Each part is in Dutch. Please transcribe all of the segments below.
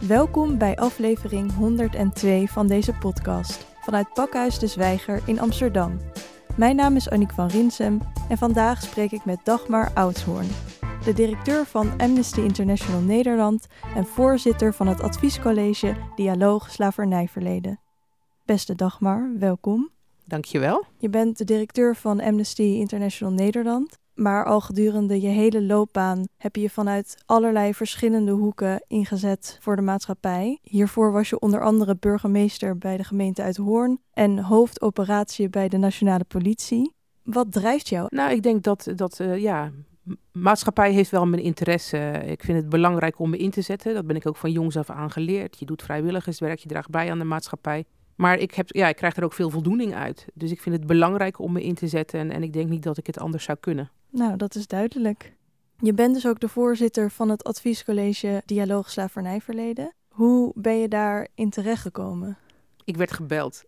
Welkom bij aflevering 102 van deze podcast vanuit Pakhuis de Zwijger in Amsterdam. Mijn naam is Annick van Rinsem en vandaag spreek ik met Dagmar Oudshoorn, de directeur van Amnesty International Nederland en voorzitter van het adviescollege Dialoog Slavernijverleden. Beste Dagmar, welkom. Dankjewel. Je bent de directeur van Amnesty International Nederland. Maar al gedurende je hele loopbaan heb je je vanuit allerlei verschillende hoeken ingezet voor de maatschappij. Hiervoor was je onder andere burgemeester bij de gemeente Uithoorn en hoofdoperatie bij de Nationale Politie. Wat drijft jou? Nou, ik denk dat, dat uh, ja, maatschappij heeft wel mijn interesse. Ik vind het belangrijk om me in te zetten. Dat ben ik ook van jongs af aan geleerd. Je doet vrijwilligerswerk, je draagt bij aan de maatschappij. Maar ik, heb, ja, ik krijg er ook veel voldoening uit. Dus ik vind het belangrijk om me in te zetten. En, en ik denk niet dat ik het anders zou kunnen. Nou, dat is duidelijk. Je bent dus ook de voorzitter van het adviescollege Dialoog Slavernijverleden. Hoe ben je daarin terechtgekomen? Ik werd gebeld.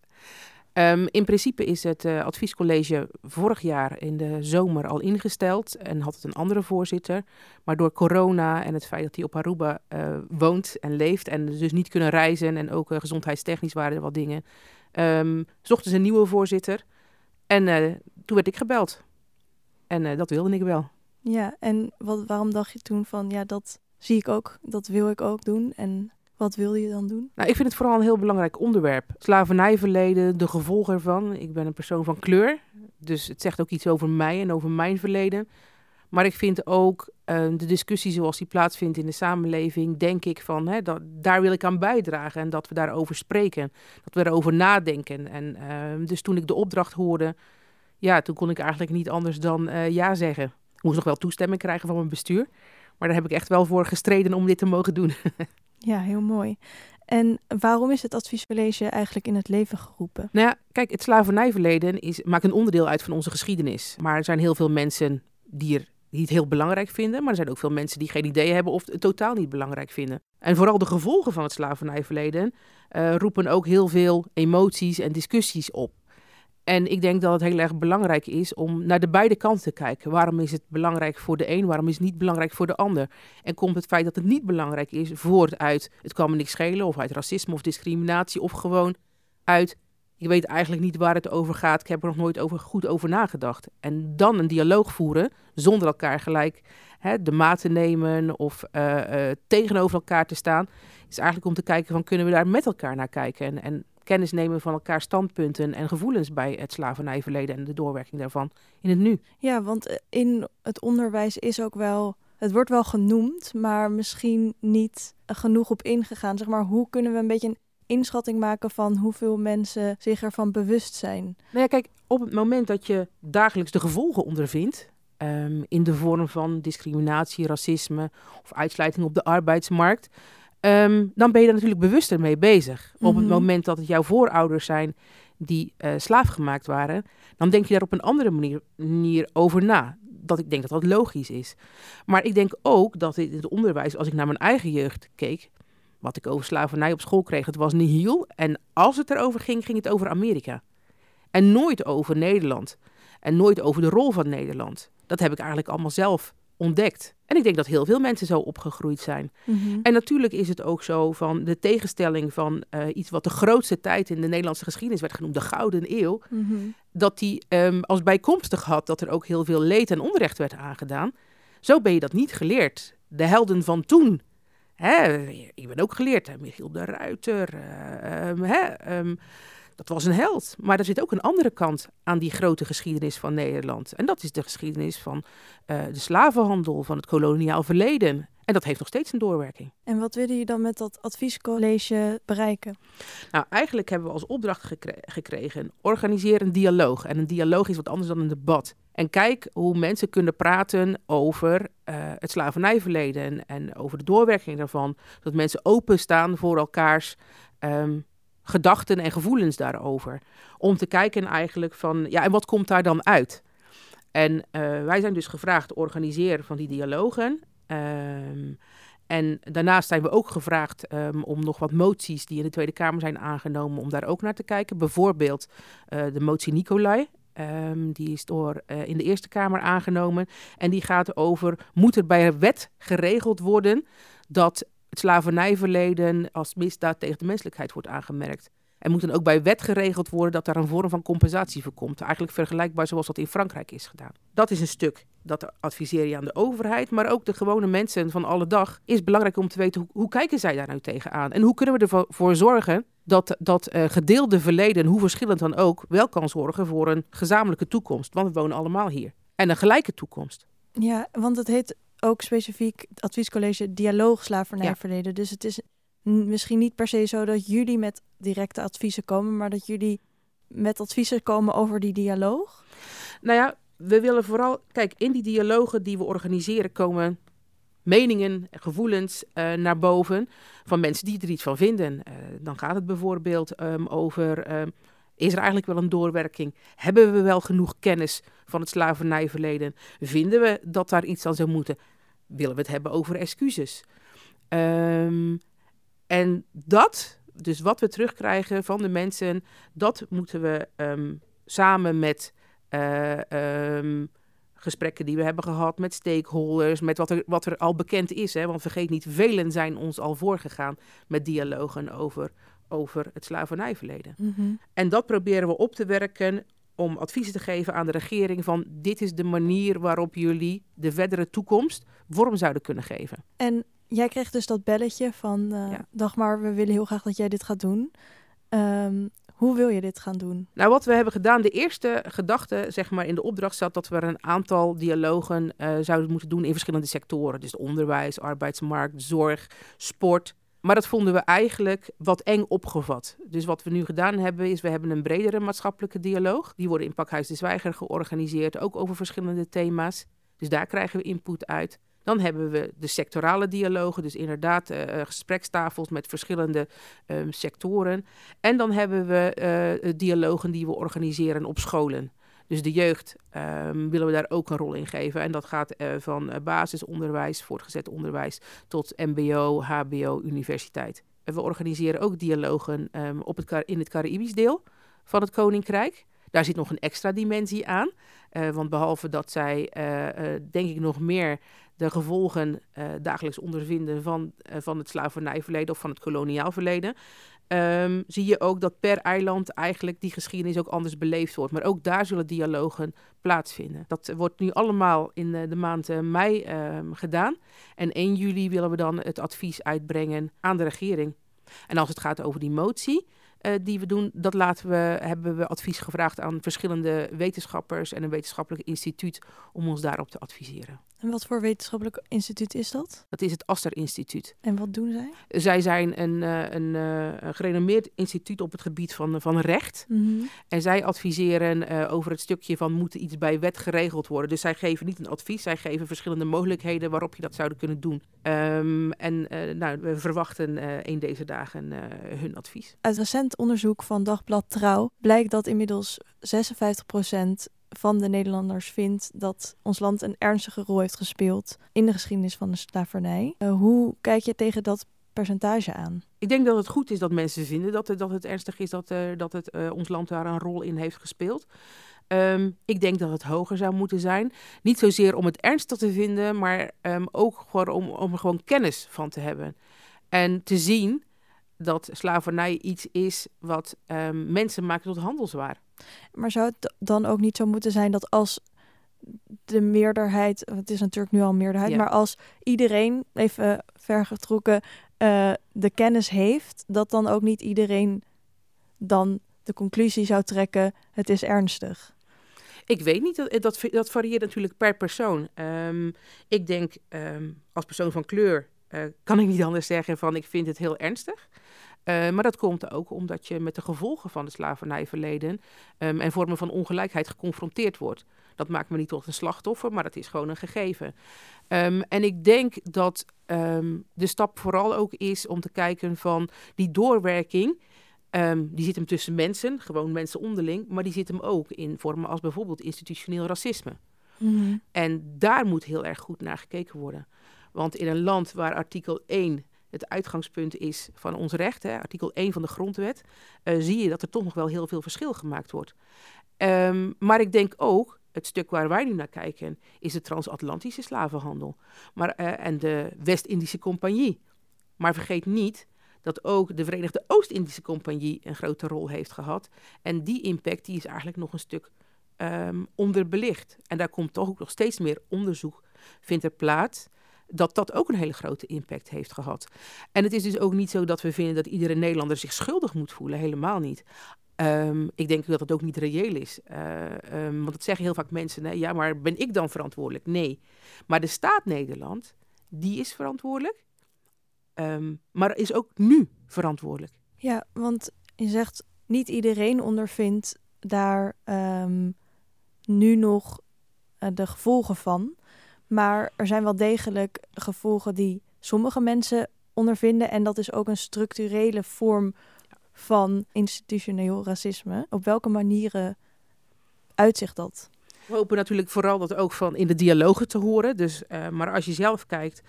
Um, in principe is het uh, adviescollege vorig jaar in de zomer al ingesteld en had het een andere voorzitter. Maar door corona en het feit dat hij op Aruba uh, woont en leeft en dus niet kunnen reizen en ook uh, gezondheidstechnisch waren er wat dingen, um, zochten ze een nieuwe voorzitter. En toen werd ik gebeld. En dat wilde ik wel. Ja, en wat, waarom dacht je toen van ja, dat zie ik ook, dat wil ik ook doen en wat wil je dan doen? Nou, ik vind het vooral een heel belangrijk onderwerp. Slavernijverleden, de gevolgen ervan. Ik ben een persoon van kleur, dus het zegt ook iets over mij en over mijn verleden. Maar ik vind ook uh, de discussie zoals die plaatsvindt in de samenleving, denk ik van, hè, dat, daar wil ik aan bijdragen en dat we daarover spreken, dat we erover nadenken. En uh, dus toen ik de opdracht hoorde, ja, toen kon ik eigenlijk niet anders dan uh, ja zeggen. Ik moest nog wel toestemming krijgen van mijn bestuur, maar daar heb ik echt wel voor gestreden om dit te mogen doen. Ja, heel mooi. En waarom is het adviescollege eigenlijk in het leven geroepen? Nou ja, kijk, het slavernijverleden is, maakt een onderdeel uit van onze geschiedenis. Maar er zijn heel veel mensen die, er, die het heel belangrijk vinden. Maar er zijn ook veel mensen die geen idee hebben of het totaal niet belangrijk vinden. En vooral de gevolgen van het slavernijverleden uh, roepen ook heel veel emoties en discussies op. En ik denk dat het heel erg belangrijk is om naar de beide kanten te kijken. Waarom is het belangrijk voor de een, waarom is het niet belangrijk voor de ander? En komt het feit dat het niet belangrijk is voort uit het kan me niks schelen, of uit racisme of discriminatie, of gewoon uit ik weet eigenlijk niet waar het over gaat, ik heb er nog nooit over, goed over nagedacht. En dan een dialoog voeren zonder elkaar gelijk hè, de maat te nemen of uh, uh, tegenover elkaar te staan, is eigenlijk om te kijken van kunnen we daar met elkaar naar kijken. En, en kennis nemen van elkaar standpunten en gevoelens bij het slavernijverleden en de doorwerking daarvan in het nu. Ja, want eh, in het onderwijs is ook wel, het wordt wel genoemd, maar misschien niet genoeg op ingegaan. Zeg maar, hoe kunnen we een beetje een inschatting maken van hoeveel mensen zich ervan bewust zijn? Nou ja, kijk, op het moment dat je dagelijks de gevolgen ondervindt, um, in de vorm van discriminatie, racisme of uitsluiting op de arbeidsmarkt, Um, dan ben je er natuurlijk bewuster mee bezig. Op het mhm. moment dat het jouw voorouders zijn die uh, slaaf gemaakt waren, dan denk je daar op een andere manier, manier over na. Dat ik denk dat dat logisch is. Maar ik denk ook dat in het onderwijs, als ik naar mijn eigen jeugd keek, wat ik over slavernij op school kreeg, het was nihil. En als het erover ging, ging het over Amerika. En nooit over Nederland. En nooit over de rol van Nederland. Dat heb ik eigenlijk allemaal zelf ontdekt. En ik denk dat heel veel mensen zo opgegroeid zijn. Mhm. En natuurlijk is het ook zo van de tegenstelling van uh, iets wat de grootste tijd in de Nederlandse geschiedenis werd genoemd, de Gouden Eeuw, mm -hmm. dat die um, als bijkomstig had dat er ook heel veel leed en onrecht werd aangedaan. Zo ben je dat niet geleerd. De helden van toen. Hè, ik ben ook geleerd, Michiel de Ruiter. Uh, um, hè, um, dat was een held. Maar er zit ook een andere kant aan die grote geschiedenis van Nederland. En dat is de geschiedenis van uh, de slavenhandel, van het koloniaal verleden. En dat heeft nog steeds een doorwerking. En wat willen je dan met dat adviescollege bereiken? Nou, eigenlijk hebben we als opdracht gekre gekregen: organiseer een dialoog. En een dialoog is wat anders dan een debat. En kijk hoe mensen kunnen praten over uh, het slavernijverleden en, en, over de doorwerking daarvan. Dat mensen openstaan voor elkaars um, gedachten en gevoelens daarover. Om te kijken eigenlijk van, ja, en wat komt daar dan uit? En uh, wij zijn dus gevraagd te organiseren van die dialogen. Um, en daarnaast zijn we ook gevraagd um, om nog wat moties die in de Tweede Kamer zijn aangenomen, om daar ook naar te kijken. Bijvoorbeeld uh, de motie Nicolai. Um, die is door uh, in de Eerste Kamer aangenomen. En die gaat over, moet er bij wet geregeld worden dat het slavernijverleden als misdaad tegen de menselijkheid wordt aangemerkt. Er moet dan ook bij wet geregeld worden dat daar een vorm van compensatie voor komt. Eigenlijk vergelijkbaar zoals dat in Frankrijk is gedaan. Dat is een stuk. Dat adviseer je aan de overheid, maar ook de gewone mensen van alle dag. Is belangrijk om te weten hoe, hoe kijken zij daar nou tegenaan? En hoe kunnen we ervoor zorgen dat dat uh, gedeelde verleden, hoe verschillend dan ook, wel kan zorgen voor een gezamenlijke toekomst. Want we wonen allemaal hier. En een gelijke toekomst. Ja, want het heet ook specifiek het adviescollege dialoog slavernijverleden. Dus het is misschien niet per se zo dat jullie met directe adviezen komen, maar dat jullie met adviezen komen over die dialoog? Nou ja, we willen vooral, kijk, in die dialogen die we organiseren komen meningen en gevoelens uh, naar boven van mensen die er iets van vinden. Uh, dan gaat het bijvoorbeeld um, over, um, is er eigenlijk wel een doorwerking? Hebben we wel genoeg kennis van het slavernijverleden? Vinden we dat daar iets aan zou moeten? Willen we het hebben over excuses? Um, en dat, dus wat we terugkrijgen van de mensen, dat moeten we um, samen met uh, um, gesprekken die we hebben gehad met stakeholders, met wat er, wat er al bekend is. Hè? Want vergeet niet, velen zijn ons al voorgegaan met dialogen over, over het slavernijverleden. Mm -hmm. En dat proberen we op te werken om adviezen te geven aan de regering van dit is de manier waarop jullie de verdere toekomst vorm zouden kunnen geven. En jij kreeg dus dat belletje van uh, ja. Dagmar, we willen heel graag dat jij dit gaat doen. Um, hoe wil je dit gaan doen? Nou, wat we hebben gedaan, de eerste gedachte zeg maar, in de opdracht zat dat we een aantal dialogen uh, zouden moeten doen in verschillende sectoren. Dus onderwijs, arbeidsmarkt, zorg, sport. Maar dat vonden we eigenlijk wat eng opgevat. Dus wat we nu gedaan hebben, is we hebben een bredere maatschappelijke dialoog. Die worden in Pakhuis de Zwijger georganiseerd, ook over verschillende thema's. Dus daar krijgen we input uit. Dan hebben we de sectorale dialogen, dus inderdaad uh, gesprekstafels met verschillende um, sectoren. En dan hebben we uh, dialogen die we organiseren op scholen. Dus de jeugd um, willen we daar ook een rol in geven. En dat gaat uh, van basisonderwijs, voortgezet onderwijs, tot MBO, HBO, universiteit. En we organiseren ook dialogen um, op het, in het Caribisch deel van het Koninkrijk. Daar zit nog een extra dimensie aan. Uh, want behalve dat zij, denk ik, nog meer de gevolgen dagelijks ondervinden van, van het slavernijverleden of van het koloniaal verleden, um, zie je ook dat per eiland eigenlijk die geschiedenis ook anders beleefd wordt. Maar ook daar zullen dialogen plaatsvinden. Dat wordt nu allemaal in de maand mei ehm, gedaan. En 1 juli willen we dan het advies uitbrengen aan de regering. En als het gaat over die motie, uh, die we doen, dat laten we, hebben we advies gevraagd aan verschillende wetenschappers en een wetenschappelijk instituut om ons daarop te adviseren. En wat voor wetenschappelijk instituut is dat? Dat is het Aster Instituut. En wat doen zij? Zij zijn een, uh, een, uh, een gerenommeerd instituut op het gebied van, van recht. Mm -hmm. En zij adviseren uh, over het stukje van moet iets bij wet geregeld worden. Dus zij geven niet een advies, zij geven verschillende mogelijkheden waarop je dat zouden kunnen doen. Um, en nou, we verwachten in deze dagen hun advies. Uit recent onderzoek van Dagblad Trouw blijkt dat inmiddels 56 procent van de Nederlanders vindt dat ons land een ernstige rol heeft gespeeld in de geschiedenis van de slavernij. Uh, hoe kijk je tegen dat percentage aan? Ik denk dat het goed is dat mensen vinden dat dat het ernstig is dat, uh, dat het, uh, ons land daar een rol in heeft gespeeld. Um, ik denk dat het hoger zou moeten zijn. Niet zozeer om het ernstig te vinden, maar um, ook gewoon om, om er gewoon kennis van te hebben. En te zien dat slavernij iets is wat um, mensen maakt tot handelswaar. Maar zou het dan ook niet zo moeten zijn dat als de meerderheid, het is natuurlijk nu al een meerderheid, ja. maar als iedereen, even vergetrokken, uh, de kennis heeft, dat dan ook niet iedereen dan de conclusie zou trekken, het is ernstig? Ik weet niet, dat, dat, dat varieert natuurlijk per persoon. Um, ik denk, um, als persoon van kleur, uh, kan ik niet anders zeggen van ik vind het heel ernstig. Uh, maar dat komt ook omdat je met de gevolgen van het slavernijverleden um, en vormen van ongelijkheid geconfronteerd wordt. Dat maakt me niet tot een slachtoffer, maar dat is gewoon een gegeven. Um, en ik denk dat um, de stap vooral ook is om te kijken van die doorwerking. Die zit hem tussen mensen, gewoon mensen onderling, maar die zit hem ook in vormen als bijvoorbeeld institutioneel racisme. Mm-hmm. En daar moet heel erg goed naar gekeken worden. Want in een land waar artikel 1 het uitgangspunt is van ons recht, hè, artikel 1 van de grondwet, uh, zie je dat er toch nog wel heel veel verschil gemaakt wordt. Um, maar ik denk ook, het stuk waar wij nu naar kijken, is de transatlantische slavenhandel maar, uh, en de West-Indische Compagnie. Maar vergeet niet dat ook de Verenigde Oost-Indische Compagnie een grote rol heeft gehad. En die impact die is eigenlijk nog een stuk um, onderbelicht. En daar komt toch ook nog steeds meer onderzoek vindt er plaats. Dat dat ook een hele grote impact heeft gehad. En het is dus ook niet zo dat we vinden dat iedere Nederlander zich schuldig moet voelen. Helemaal niet. Um, ik denk dat dat ook niet reëel is. Uh, um, want dat zeggen heel vaak mensen. Hè, ja, maar ben ik dan verantwoordelijk? Nee. Maar de staat Nederland, die is verantwoordelijk. Um, maar is ook nu verantwoordelijk. Ja, want je zegt niet iedereen ondervindt daar nu nog uh, de gevolgen van. Maar er zijn wel degelijk gevolgen die sommige mensen ondervinden. En dat is ook een structurele vorm van institutioneel racisme. Op welke manieren uitzicht dat? We hopen natuurlijk vooral dat ook van in de dialogen te horen. Dus, uh, maar als je zelf kijkt,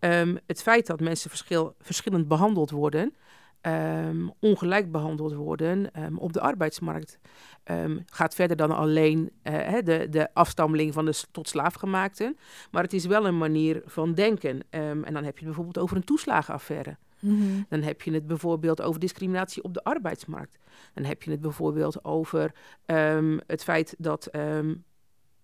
um, het feit dat mensen verschil, verschillend behandeld worden, um, ongelijk behandeld worden um, op de arbeidsmarkt. Um, gaat verder dan alleen uh, de, de afstammeling van de tot slaafgemaakten. Maar het is wel een manier van denken. en dan heb je het bijvoorbeeld over een toeslagenaffaire. Mm-hmm. Dan heb je het bijvoorbeeld over discriminatie op de arbeidsmarkt. Dan heb je het bijvoorbeeld over het feit dat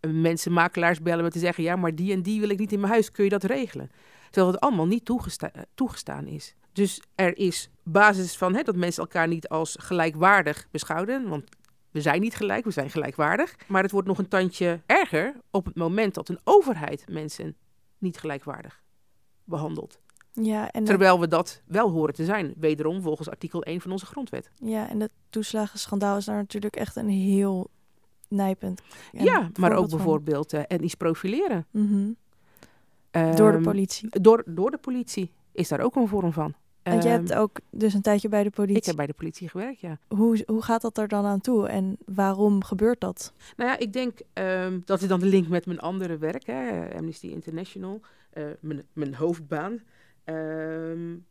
mensen makelaars bellen met te zeggen: ja, maar die en die wil ik niet in mijn huis. Kun je dat regelen? Terwijl het allemaal niet toegesta toegestaan is. Dus er is basis van hè, dat mensen elkaar niet als gelijkwaardig beschouwen. Want we zijn niet gelijk, we zijn gelijkwaardig. Maar het wordt nog een tandje erger op het moment dat een overheid mensen niet gelijkwaardig behandelt. Ja, en Terwijl we dat wel horen te zijn, wederom volgens artikel 1 van onze grondwet. Ja, en het toeslagenschandaal is daar natuurlijk echt een heel nijpend. Ja, maar ook bijvoorbeeld uh, etnisch profileren. Mm -hmm. door de politie. Door, door de politie is daar ook een vorm van. En je hebt ehm, ook dus een tijdje bij de politie. Ik heb bij de politie gewerkt, ja. Hoe, hoe gaat dat er dan aan toe en waarom gebeurt dat? Nou ja, ik denk um, dat is dan de link met mijn andere werk, hè, Amnesty International, uh, mijn, mijn hoofdbaan. Um,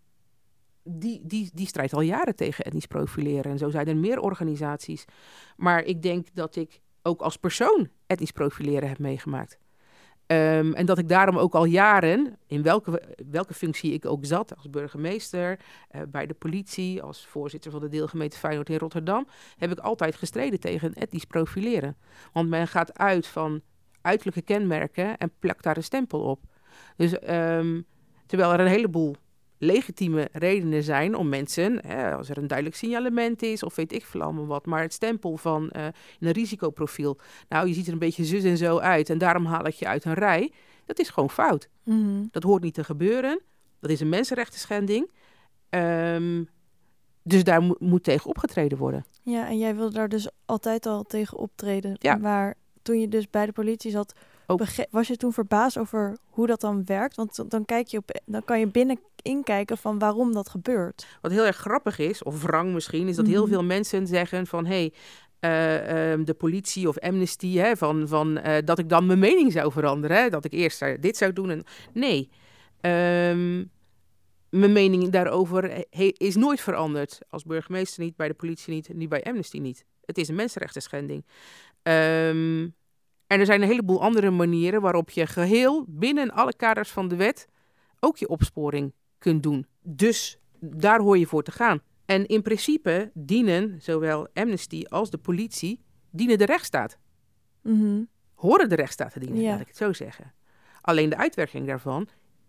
die, die, die strijdt al jaren tegen etnisch profileren. En zo zijn er meer organisaties. Maar ik denk dat ik ook als persoon etnisch profileren heb meegemaakt. Um, en dat ik daarom ook al jaren, in welke, welke functie ik ook zat, als burgemeester, uh, bij de politie, als voorzitter van de deelgemeente Feyenoord in Rotterdam, heb ik altijd gestreden tegen etnisch profileren. Want men gaat uit van uiterlijke kenmerken en plakt daar een stempel op. Dus um, terwijl er een heleboel legitieme redenen zijn om mensen, hè, als er een duidelijk signalement is of weet ik veel allemaal wat, maar het stempel van uh, een risicoprofiel, nou je ziet er een beetje zus en zo uit en daarom haal ik je uit een rij, dat is gewoon fout. Mm Dat hoort niet te gebeuren, dat is een mensenrechten schending. Um, dus daar mo moet tegen opgetreden worden. Ja, en jij wilde daar dus altijd al tegen optreden. Ja. Maar toen je dus bij de politie zat, was je toen verbaasd over hoe dat dan werkt? Want dan, kijk je op, dan kan je binnen inkijken van waarom dat gebeurt. Wat heel erg grappig is, of wrang misschien, is dat heel mhm. veel mensen zeggen van... Hey, uh, um, de politie of Amnesty, hè, van, van, uh, dat ik dan mijn mening zou veranderen. Hè, dat ik eerst dit zou doen. En... Nee, um, mijn mening daarover is nooit veranderd. Als burgemeester niet, bij de politie niet, niet bij Amnesty niet. Het is een mensenrechten schending. Um, en er zijn een heleboel andere manieren waarop je geheel binnen alle kaders van de wet ook je opsporing kunt doen. Dus daar hoor je voor te gaan. En in principe dienen zowel Amnesty als de politie dienen de rechtsstaat. Mm Horen de rechtsstaat te dienen, laat ik het zo zeggen. Alleen de uitwerking daarvan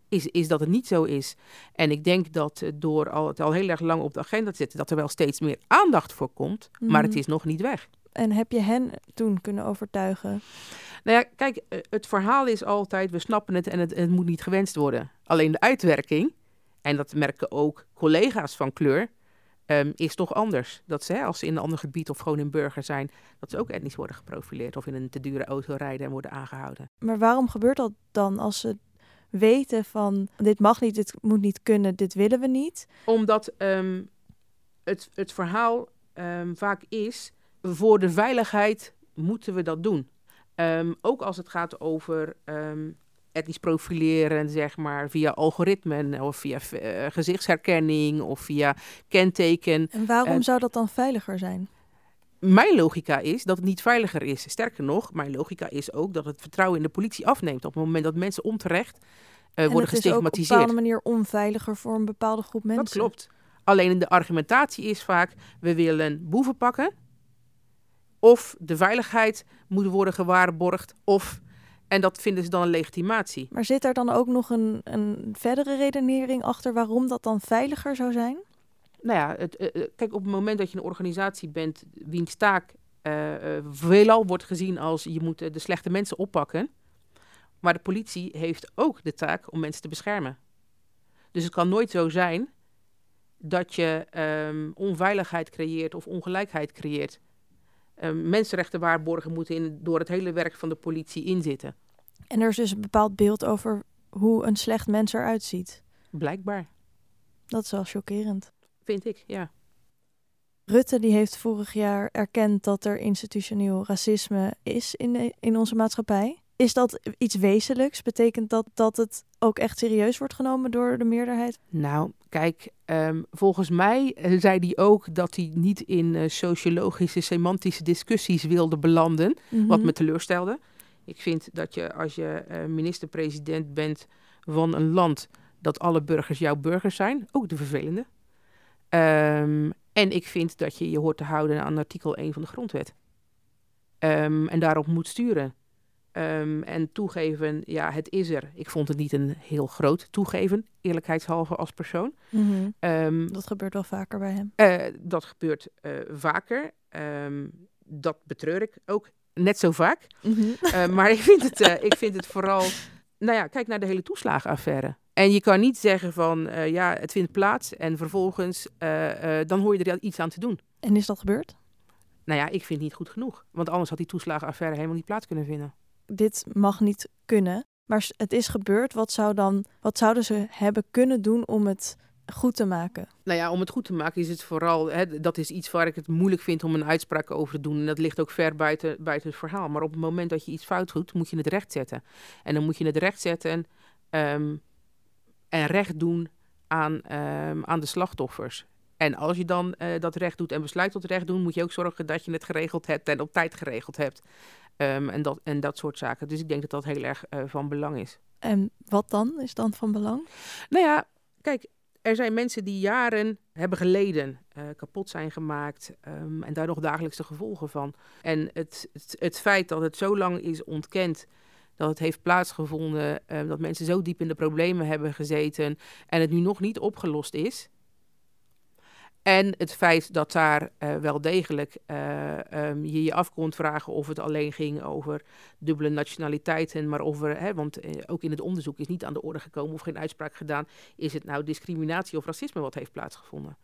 is, is dat het niet zo is. En ik denk dat door al, het al heel erg lang op de agenda te zetten, dat er wel steeds meer aandacht voor komt, maar het mhm. is nog niet weg. En heb je hen toen kunnen overtuigen? Nou ja, kijk, eh, het verhaal is altijd, we snappen het en het, het moet niet gewenst worden. Alleen de uitwerking, en dat merken ook collega's van kleur, um, is toch anders. Dat ze, als ze in een ander gebied of gewoon in burger zijn, dat ze ook etnisch worden geprofileerd of in een te dure auto rijden en worden aangehouden. Maar waarom gebeurt dat dan als ze weten van dit mag niet, dit moet niet kunnen, dit willen we niet? Omdat um, het, het verhaal um, vaak is, voor de veiligheid moeten we dat doen. Ook als het gaat over etnisch profileren, zeg maar, via algoritmen of via uh, gezichtsherkenning of via kenteken. En waarom uh, zou dat dan veiliger zijn? Mijn logica is dat het niet veiliger is. Sterker nog, mijn logica is ook dat het vertrouwen in de politie afneemt. Op het moment dat mensen onterecht worden en het gestigmatiseerd. is op een bepaalde manier onveiliger voor een bepaalde groep mensen. Dat klopt. Alleen de argumentatie is vaak, we willen boeven pakken. Of de veiligheid moet worden gewaarborgd. Of, en dat vinden ze dan een legitimatie. Maar zit er dan ook nog een, een verdere redenering achter waarom dat dan veiliger zou zijn? Nou ja, het, eh, eh, kijk, op het moment dat je een organisatie bent wiens taak eh, veelal wordt gezien als je moet de slechte mensen oppakken. Maar de politie heeft ook de taak om mensen te beschermen. Dus het kan nooit zo zijn dat je ehm, onveiligheid creëert of ongelijkheid creëert. Ehm, mensenrechten waarborgen moeten in, door het hele werk van de politie inzitten. En er is dus een bepaald beeld over hoe een slecht mens eruit ziet. Blijkbaar, Dat is wel chockerend. vind ik, ja. Rutte die heeft vorig jaar erkend dat er institutioneel racisme is in, de- in onze maatschappij. Is dat iets wezenlijks? Betekent dat dat het ook echt serieus wordt genomen door de meerderheid? Nou, kijk, ehm, volgens mij eh, zei hij ook dat hij niet in eh, sociologische, semantische discussies wilde belanden. Wat Mhm. me teleurstelde. Ik vind dat je als je eh, minister-president bent van een land, dat alle burgers jouw burgers zijn, ook de vervelende. Ehm, en ik vind dat je je hoort te houden aan artikel 1 van de grondwet. Ehm, en daarop moet sturen. Ehm, en toegeven, ja, het is er. Ik vond het niet een heel groot toegeven, eerlijkheidshalve als persoon. Mhm. Ehm, Dat gebeurt wel vaker bij hem. eh, dat gebeurt eh, vaker. Ehm, dat betreur ik ook net zo vaak. Eh, maar ik vind, het, ik vind het vooral. Nou ja, kijk naar de hele toeslagenaffaire. En je kan niet zeggen van ja, het vindt plaats en vervolgens dan hoor je er iets aan te doen. En is dat gebeurd? Nou ja, ik vind het niet goed genoeg. Want anders had die toeslagenaffaire helemaal niet plaats kunnen vinden. Dit mag niet kunnen. Maar het is gebeurd. Wat, zou dan, wat zouden ze hebben kunnen doen om het goed te maken? Nou ja, om het goed te maken is het vooral, hè, dat is iets waar ik het moeilijk vind om een uitspraak over te doen. En dat ligt ook ver buiten, buiten het verhaal. Maar op het moment dat je iets fout doet, moet je het recht zetten. En dan moet je het recht zetten ehm, en recht doen aan, ehm, aan de slachtoffers. En als je dan eh, dat recht doet en besluit tot recht doen, moet je ook zorgen dat je het geregeld hebt en op tijd geregeld hebt. Ehm, en, dat, en dat soort zaken. Dus ik denk dat dat heel erg eh, van belang is. En wat dan is dan van belang? Nou ja, kijk, er zijn mensen die jaren hebben geleden, eh, kapot zijn gemaakt ehm, en daar nog dagelijks de gevolgen van. En het, het, het feit dat het zo lang is ontkend, dat het heeft plaatsgevonden, eh, dat mensen zo diep in de problemen hebben gezeten en het nu nog niet opgelost is. En het feit dat daar eh, wel degelijk eh, ehm, je je af kon vragen of het alleen ging over dubbele nationaliteiten, maar over, hè, want eh, ook in het onderzoek is niet aan de orde gekomen of geen uitspraak gedaan, is het nou discriminatie of racisme wat heeft plaatsgevonden?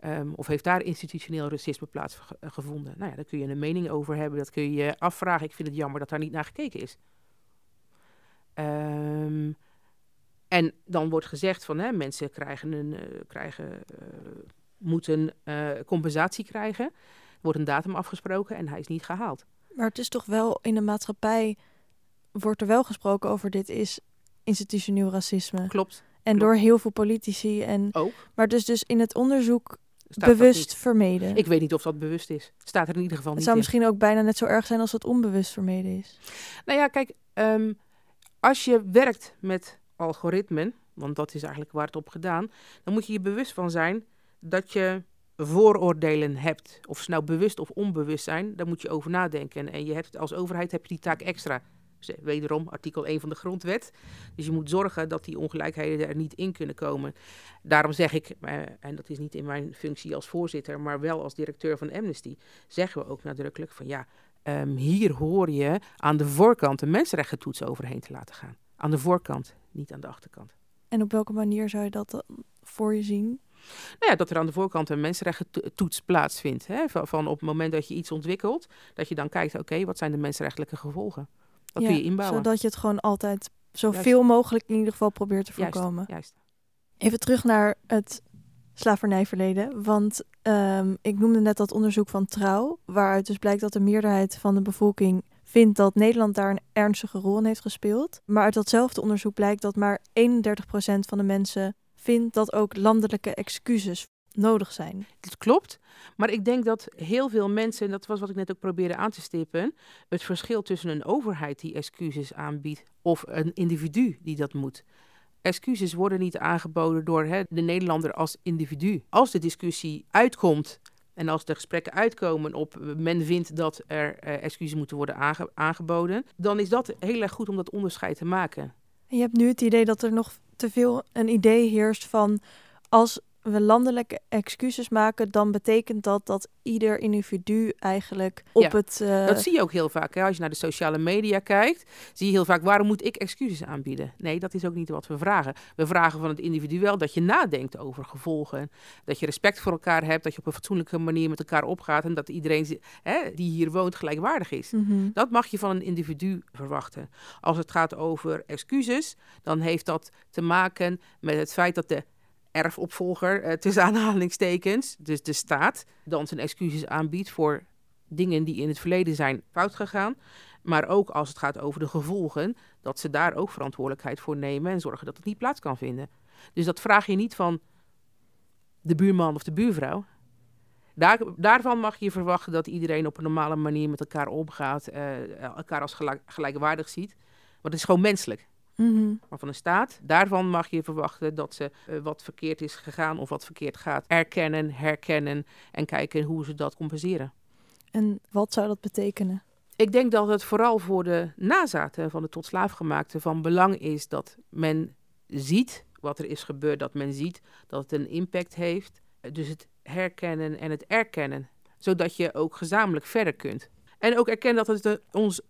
Ehm, of heeft daar institutioneel racisme plaatsgevonden? Nou ja, daar kun je een mening over hebben, dat kun je je afvragen. Ik vind het jammer dat daar niet naar gekeken is. Ehm, en dan wordt gezegd van hè, mensen krijgen een, krijgen, eh, moeten eh, compensatie krijgen. Er wordt een datum afgesproken en hij is niet gehaald. Maar het is toch wel in de maatschappij wordt er wel gesproken over dit is institutioneel racisme. Klopt, En klopt. door heel veel politici. En, ook. maar dus, dus in het onderzoek Staat dat bewust vermeden. Ik weet niet of dat bewust is. Staat er in ieder geval het niet zou in. misschien ook bijna net zo erg zijn als het onbewust vermeden is. Nou ja, kijk, ehm, als je werkt met algoritmen, want dat is eigenlijk waar het op gedaan, dan moet je je bewust van zijn dat je vooroordelen hebt. Of ze nou bewust of onbewust zijn, daar moet je over nadenken. En je hebt als overheid heb je die taak extra. Dus, eh, wederom, artikel 1 van de grondwet. Dus je moet zorgen dat die ongelijkheden er niet in kunnen komen. Daarom zeg ik, eh, en dat is niet in mijn functie als voorzitter, maar wel als directeur van Amnesty, zeggen we ook nadrukkelijk van ja, Ehm, hier hoor je aan de voorkant een mensenrechtentoets overheen te laten gaan. Aan de voorkant, niet aan de achterkant. En op welke manier zou je dat dan voor je zien? Nou ja, dat er aan de voorkant een mensenrechtentoets plaatsvindt. Hè? Van, van op het moment dat je iets ontwikkelt, dat je dan kijkt, oké, wat zijn de mensenrechtelijke gevolgen? Dat Ja, kun je inbouwen. Zodat je het gewoon altijd zoveel mogelijk in ieder geval probeert te Juist, voorkomen. juist. Even terug naar het slavernijverleden. Want ehm, ik noemde net dat onderzoek van Trouw, waaruit dus blijkt dat de meerderheid van de bevolking vindt dat Nederland daar een ernstige rol in heeft gespeeld. Maar uit datzelfde onderzoek blijkt dat maar 31% van de mensen vindt dat ook landelijke excuses nodig zijn. Dat klopt. Maar ik denk dat heel veel mensen, en dat was wat ik net ook probeerde aan te stippen, het verschil tussen een overheid die excuses aanbiedt of een individu die dat moet. excuses worden niet aangeboden door hè, de Nederlander als individu. Als de discussie uitkomt en als de gesprekken uitkomen op men vindt dat er uh, excuses moeten worden aange aangeboden, dan is dat heel erg goed om dat onderscheid te maken. je hebt nu het idee dat er nog te veel een idee heerst van als we landelijke excuses maken, dan betekent dat dat ieder individu eigenlijk op het. Uh... Dat zie je ook heel vaak. Hè? Als je naar de sociale media kijkt, zie je heel vaak waarom moet ik excuses aanbieden? Nee, dat is ook niet wat we vragen. We vragen van het individu wel dat je nadenkt over gevolgen. Dat je respect voor elkaar hebt, dat je op een fatsoenlijke manier met elkaar opgaat en dat iedereen hè, die hier woont gelijkwaardig is. Mm Dat mag je van een individu verwachten. Als het gaat over excuses, dan heeft dat te maken met het feit dat de erfopvolger, uh, tussen aanhalingstekens, dus de staat, dan zijn excuses aanbiedt voor dingen die in het verleden zijn fout gegaan. Maar ook als het gaat over de gevolgen, dat ze daar ook verantwoordelijkheid voor nemen en zorgen dat het niet plaats kan vinden. Dus dat vraag je niet van de buurman of de buurvrouw. Daar, daarvan mag je verwachten dat iedereen op een normale manier met elkaar omgaat, uh, elkaar als gelijk, gelijkwaardig ziet. Want het is gewoon menselijk. Mm Maar van de staat, daarvan mag je verwachten dat ze uh, wat verkeerd is gegaan of wat verkeerd gaat erkennen, herkennen en kijken hoe ze dat compenseren. En wat zou dat betekenen? Ik denk dat het vooral voor de nazaten van de tot slaafgemaakte van belang is dat men ziet wat er is gebeurd, dat men ziet dat het een impact heeft. Dus het herkennen en het erkennen, zodat je ook gezamenlijk verder kunt. En ook erkennen dat het ons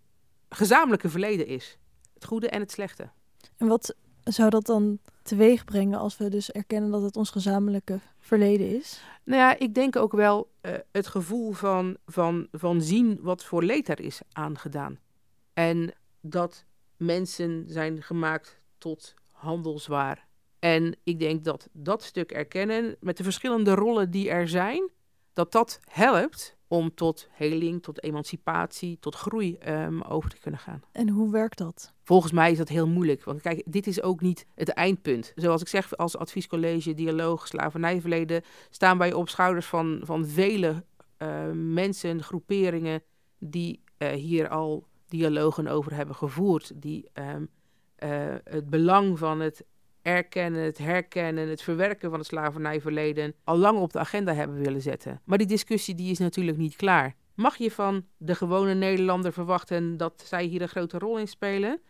gezamenlijke verleden is het goede en het slechte. En wat zou dat dan teweeg brengen als we dus erkennen dat het ons gezamenlijke verleden is? Nou ja, ik denk ook wel uh, het gevoel van, van, van zien wat voor leed er is aangedaan. En dat mensen zijn gemaakt tot handelswaar. En ik denk dat dat stuk erkennen, met de verschillende rollen die er zijn, dat dat helpt om tot heling, tot emancipatie, tot groei um, over te kunnen gaan. En hoe werkt dat? Volgens mij is dat heel moeilijk. Want kijk, dit is ook niet het eindpunt. Zoals ik zeg, als adviescollege, dialoog, slavernijverleden, staan wij op schouders van, van vele uh, mensen, groeperingen die uh, hier al dialogen over hebben gevoerd. Die um, uh, het belang van het erkennen, het herkennen, het verwerken van het slavernijverleden al lang op de agenda hebben willen zetten. Maar die discussie die is natuurlijk niet klaar. Mag je van de gewone Nederlander verwachten dat zij hier een grote rol in spelen?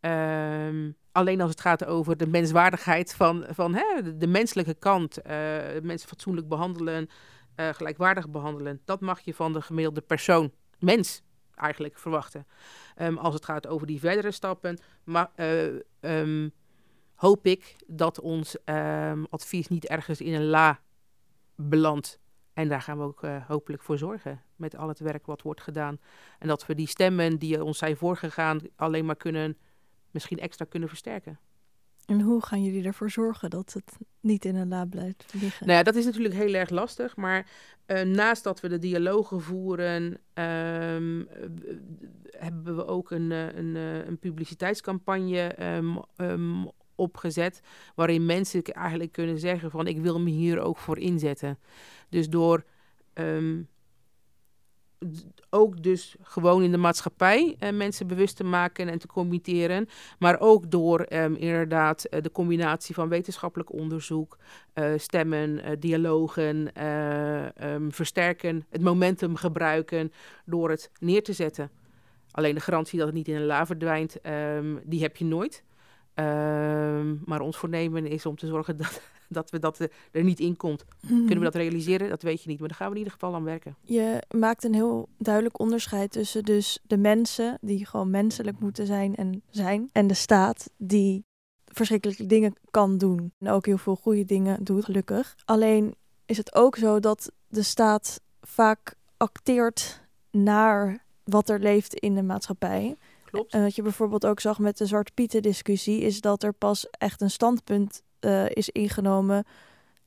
Um, alleen als het gaat over de menswaardigheid van, van hè, de menselijke kant, uh, mensen fatsoenlijk behandelen, uh, gelijkwaardig behandelen, dat mag je van de gemiddelde persoon, mens, eigenlijk verwachten. Um, als het gaat over die verdere stappen, maar, uh, um, hoop ik dat ons um, advies niet ergens in een la belandt. En daar gaan we ook uh, hopelijk voor zorgen met al het werk wat wordt gedaan. En dat we die stemmen die ons zijn voorgegaan alleen maar kunnen, misschien extra kunnen versterken. En hoe gaan jullie ervoor zorgen dat het niet in een la blijft liggen? Nou ja, dat is natuurlijk heel erg lastig. Maar uh, naast dat we de dialogen voeren, um, hebben we ook een, een, een publiciteitscampagne um, opgezet. Waarin mensen eigenlijk kunnen zeggen van ik wil me hier ook voor inzetten. Dus door um, ook dus gewoon in de maatschappij uh, mensen bewust te maken en te committeren. Maar ook door um, inderdaad uh, de combinatie van wetenschappelijk onderzoek, uh, stemmen, dialogen, um, versterken, het momentum gebruiken door het neer te zetten. Alleen de garantie dat het niet in een la verdwijnt, die heb je nooit. Ehm, maar ons voornemen is om te zorgen dat, dat we dat er niet in komt. Mhm. Kunnen we dat realiseren? Dat weet je niet, maar daar gaan we in ieder geval aan werken. Je maakt een heel duidelijk onderscheid tussen dus de mensen die gewoon menselijk moeten zijn en zijn, en de staat die verschrikkelijke dingen kan doen en ook heel veel goede dingen doet, gelukkig. Alleen is het ook zo dat de staat vaak acteert naar wat er leeft in de maatschappij. Klopt. En wat je bijvoorbeeld ook zag met de Zwarte Pieten discussie, is dat er pas echt een standpunt uh, is ingenomen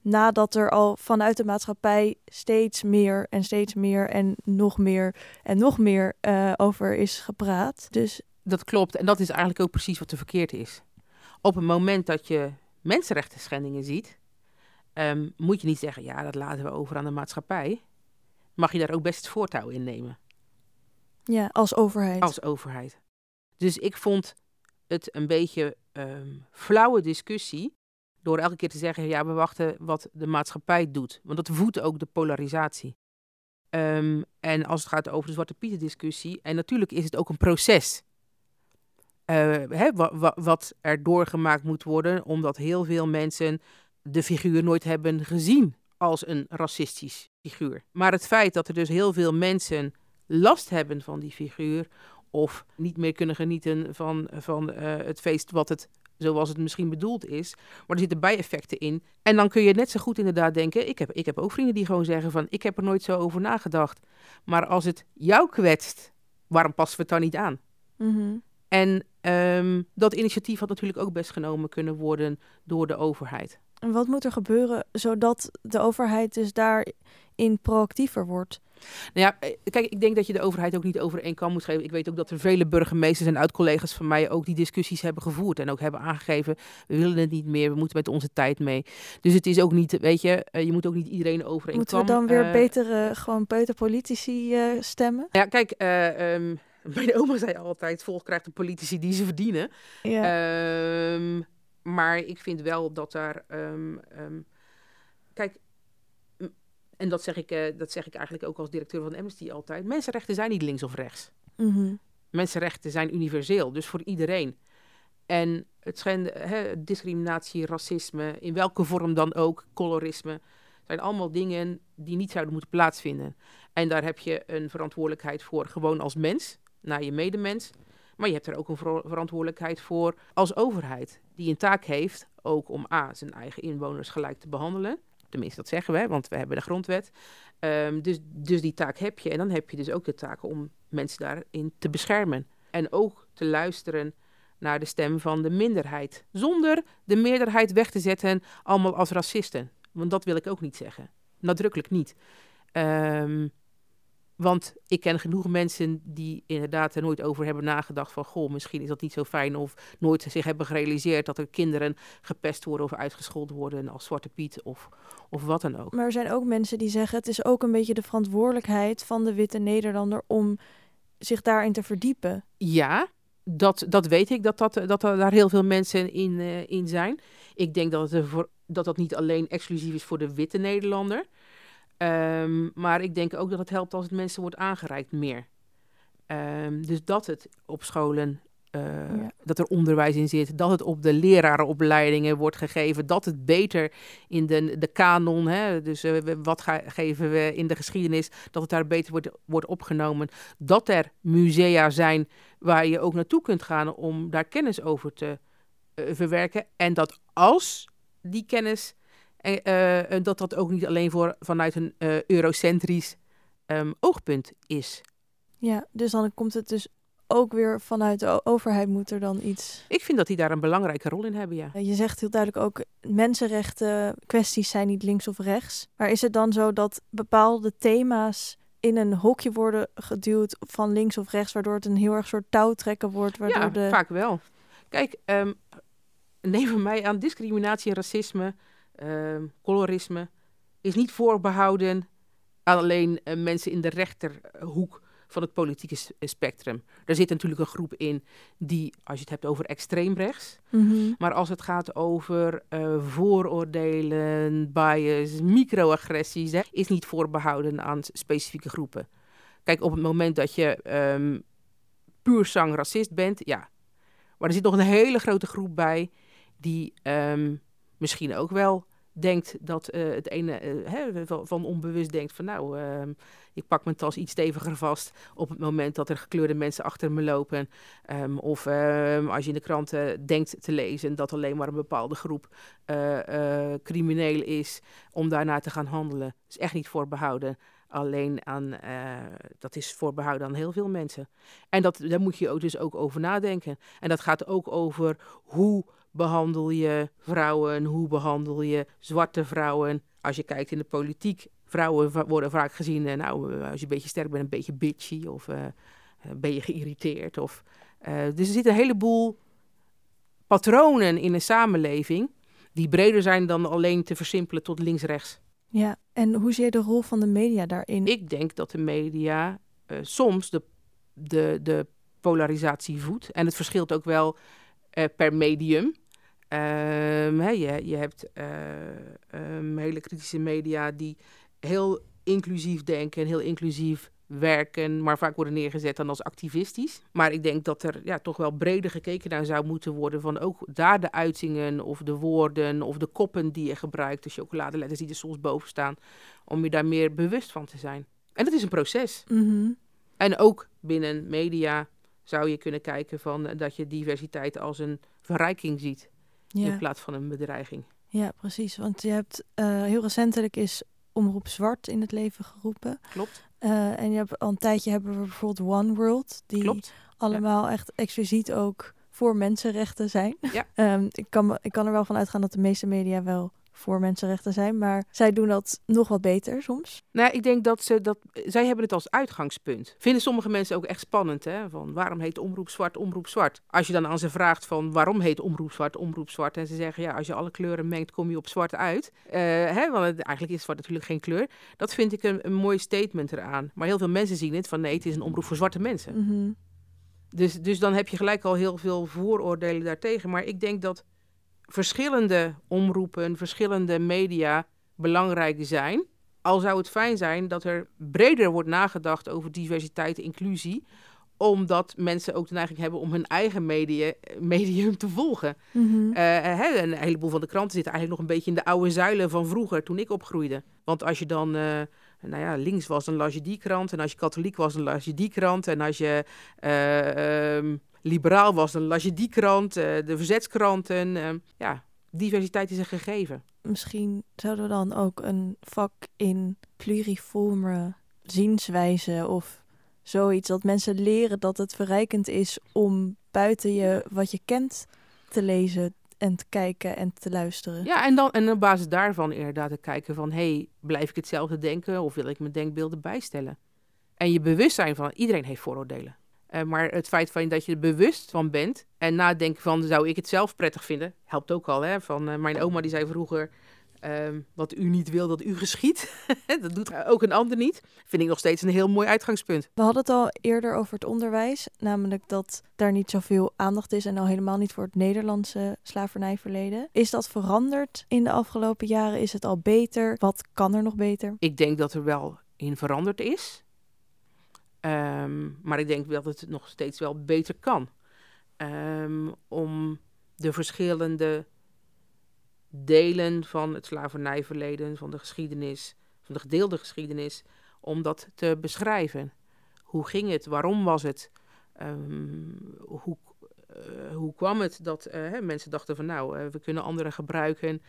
nadat er al vanuit de maatschappij steeds meer en steeds meer en nog meer en nog meer uh, over is gepraat. Dus dat klopt en dat is eigenlijk ook precies wat er verkeerd is. Op het moment dat je mensenrechten schendingen ziet, um, moet je niet zeggen, ja, dat laten we over aan de maatschappij. Mag je daar ook best het voortouw in nemen. Ja, als overheid. Als overheid. Dus ik vond het een beetje ehm, flauwe discussie door elke keer te zeggen, ja, we wachten wat de maatschappij doet. Want dat voedt ook de polarisatie. Ehm, en als het gaat over de Zwarte Pieten discussie, en natuurlijk is het ook een proces. Hè, wat er doorgemaakt moet worden, omdat heel veel mensen de figuur nooit hebben gezien als een racistisch figuur. Maar het feit dat er dus heel veel mensen last hebben van die figuur, of niet meer kunnen genieten van, van uh, het feest wat het zoals het misschien bedoeld is. Maar er zitten bijeffecten in. En dan kun je net zo goed inderdaad denken, ik heb, ik heb ook vrienden die gewoon zeggen van, ik heb er nooit zo over nagedacht. Maar als het jou kwetst, waarom passen we het dan niet aan? Mhm. En um, dat initiatief had natuurlijk ook best genomen kunnen worden door de overheid. En wat moet er gebeuren zodat de overheid dus daarin proactiever wordt? Nou ja, eh, kijk, ik denk dat je de overheid ook niet over één kan moet geven. Ik weet ook dat er vele burgemeesters en oud-collega's van mij ook die discussies hebben gevoerd. En ook hebben aangegeven, we willen het niet meer, we moeten met onze tijd mee. Dus het is ook niet, weet je, eh, je moet ook niet iedereen over één Moeten we dan weer uh, betere, gewoon peuterpolitici uh, stemmen? Ja, kijk, um, mijn oma zei altijd, volk krijgt de politici die ze verdienen. Ja. Um, maar ik vind wel dat daar. Um, kijk, en dat zeg, ik, uh, dat zeg ik eigenlijk ook als directeur van Amnesty altijd. Mensenrechten zijn niet links of rechts. Mm -hmm. Mensenrechten zijn universeel, dus voor iedereen. En het schenden, hè, discriminatie, racisme, in welke vorm dan ook, colorisme, zijn allemaal dingen die niet zouden moeten plaatsvinden. En daar heb je een verantwoordelijkheid voor, gewoon als mens, naar je medemens. Maar je hebt er ook een ver verantwoordelijkheid voor als overheid, die een taak heeft ook om A, zijn eigen inwoners gelijk te behandelen. Tenminste, dat zeggen we, want we hebben de grondwet. Um, dus, dus die taak heb je. En dan heb je dus ook de taak om mensen daarin te beschermen. En ook te luisteren naar de stem van de minderheid. Zonder de meerderheid weg te zetten, allemaal als racisten. Want dat wil ik ook niet zeggen. Nadrukkelijk niet. Um, want ik ken genoeg mensen die inderdaad er nooit over hebben nagedacht van... goh, misschien is dat niet zo fijn of nooit zich hebben gerealiseerd... dat er kinderen gepest worden of uitgescholden worden als Zwarte Piet of, of wat dan ook. Maar er zijn ook mensen die zeggen... het is ook een beetje de verantwoordelijkheid van de witte Nederlander... om zich daarin te verdiepen. Ja, dat, dat weet ik, dat, dat, dat er daar heel veel mensen in, uh, in zijn. Ik denk dat, het voor, dat dat niet alleen exclusief is voor de witte Nederlander... Um, maar ik denk ook dat het helpt als het mensen wordt aangereikt meer. Um, dus dat het op scholen, uh, ja. dat er onderwijs in zit, dat het op de lerarenopleidingen wordt gegeven, dat het beter in de, de kanon, hè, dus uh, wat ga, geven we in de geschiedenis, dat het daar beter wordt, wordt opgenomen. Dat er musea zijn waar je ook naartoe kunt gaan om daar kennis over te uh, verwerken. En dat als die kennis en uh, dat dat ook niet alleen voor, vanuit een uh, eurocentrisch um, oogpunt is. Ja, dus dan komt het dus ook weer vanuit de overheid moet er dan iets... Ik vind dat die daar een belangrijke rol in hebben, ja. Je zegt heel duidelijk ook, mensenrechten kwesties zijn niet links of rechts. Maar is het dan zo dat bepaalde thema's in een hokje worden geduwd van links of rechts, waardoor het een heel erg soort touwtrekken wordt? Waardoor ja, de... vaak wel. Kijk, um, neem van mij aan discriminatie en racisme uh, colorisme is niet voorbehouden aan alleen uh, mensen in de rechterhoek van het politieke spectrum. Er zit natuurlijk een groep in die, als je het hebt over extreemrechts, mm -hmm. maar als het gaat over uh, vooroordelen, bias, microagressies, hè, is niet voorbehouden aan specifieke groepen. Kijk, op het moment dat je um, puur zang racist bent, ja. Maar er zit nog een hele grote groep bij die um, misschien ook wel denkt dat uh, het ene hè, van, onbewust denkt van nou, uh, ik pak mijn tas iets steviger vast op het moment dat er gekleurde mensen achter me lopen. Um, of um, als je in de kranten denkt te lezen dat alleen maar een bepaalde groep eh, crimineel is om daarna te gaan handelen. Is echt niet voorbehouden. Alleen aan, dat is voorbehouden aan heel veel mensen. En dat, daar moet je ook dus ook over nadenken. En dat gaat ook over hoe behandel je vrouwen? Hoe behandel je zwarte vrouwen? Als je kijkt in de politiek, vrouwen worden vaak gezien, uh, nou, als je een beetje sterk bent, een beetje bitchy of uh, ben je geïrriteerd. Of, uh, dus er zitten een heleboel patronen in een samenleving die breder zijn dan alleen te versimpelen tot links-rechts. Ja, en hoe zie je de rol van de media daarin? Ik denk dat de media soms de, de, de polarisatie voedt. En het verschilt ook wel per medium. Ehm, je, je hebt um, hele kritische media die heel inclusief denken en heel inclusief werken, maar vaak worden neergezet dan als activistisch. Maar ik denk dat er ja, toch wel breder gekeken naar zou moeten worden van ook daar de uitingen of de woorden of de koppen die je gebruikt, de chocoladeletters die er soms boven staan, om je daar meer bewust van te zijn. En dat is een proces. Mhm. En ook binnen media zou je kunnen kijken van eh, dat je diversiteit als een verrijking ziet in plaats van een bedreiging. Ja, precies. Want je hebt uh, heel recentelijk is Omroep Zwart in het leven geroepen. Klopt. Uh, en je hebt al een tijdje hebben we bijvoorbeeld One World, die Klopt. allemaal echt expliciet ook voor mensenrechten zijn. Ja. um, ik, kan, ik kan er wel van uitgaan dat de meeste media wel voor mensenrechten zijn. Maar zij doen dat nog wat beter soms. Nou, ik denk dat ze dat. Zij hebben het als uitgangspunt. Vinden sommige mensen ook echt spannend, hè? Van waarom heet omroep zwart, omroep zwart? Als je dan aan ze vraagt van waarom heet omroep zwart, omroep zwart. En ze zeggen ja, als je alle kleuren mengt, kom je op zwart uit. Uh, hè? Want het, eigenlijk is zwart natuurlijk geen kleur. Dat vind ik een, een mooi statement eraan. Maar heel veel mensen zien het van nee, het is een omroep voor zwarte mensen. Mm Dus, dus dan heb je gelijk al heel veel vooroordelen daartegen. Maar ik denk dat verschillende omroepen, verschillende media belangrijk zijn. Al zou het fijn zijn dat er breder wordt nagedacht over diversiteit en inclusie omdat mensen ook de neiging hebben om hun eigen media, medium te volgen. Mm een heleboel van de kranten zitten eigenlijk nog een beetje in de oude zuilen van vroeger, toen ik opgroeide. Want als je dan uh, nou ja, links was, dan las je die krant. En als je katholiek was, dan las je die krant. En als je uh, um, liberaal was, dan las je die krant, uh, de verzetskranten. Uh, ja, diversiteit is een gegeven. Misschien zouden we dan ook een vak in pluriforme zienswijze of zoiets. Dat mensen leren dat het verrijkend is om buiten je wat je kent te lezen en te kijken en te luisteren. Ja, en, dan, en op basis daarvan inderdaad te kijken van... hey, blijf ik hetzelfde denken of wil ik mijn denkbeelden bijstellen? En je bewustzijn van iedereen heeft vooroordelen. Uh, maar het feit van dat je er bewust van bent en nadenken van zou ik het zelf prettig vinden, helpt ook al. Hè? Van uh, mijn oma die zei vroeger, uh, wat u niet wil dat u geschiet, dat doet ook een ander niet. Vind ik nog steeds een heel mooi uitgangspunt. We hadden het al eerder over het onderwijs, namelijk dat daar niet zoveel aandacht is en al helemaal niet voor het Nederlandse slavernijverleden. Is dat veranderd in de afgelopen jaren? Is het al beter? Wat kan er nog beter? Ik denk dat er wel in veranderd is. Um, maar ik denk dat het nog steeds wel beter kan. Um, om de verschillende delen van het slavernijverleden, van de geschiedenis, van de gedeelde geschiedenis, om dat te beschrijven. Hoe ging het? Waarom was het? Um, hoe, uh, hoe kwam het dat hè, mensen dachten van nou, uh, we kunnen anderen gebruiken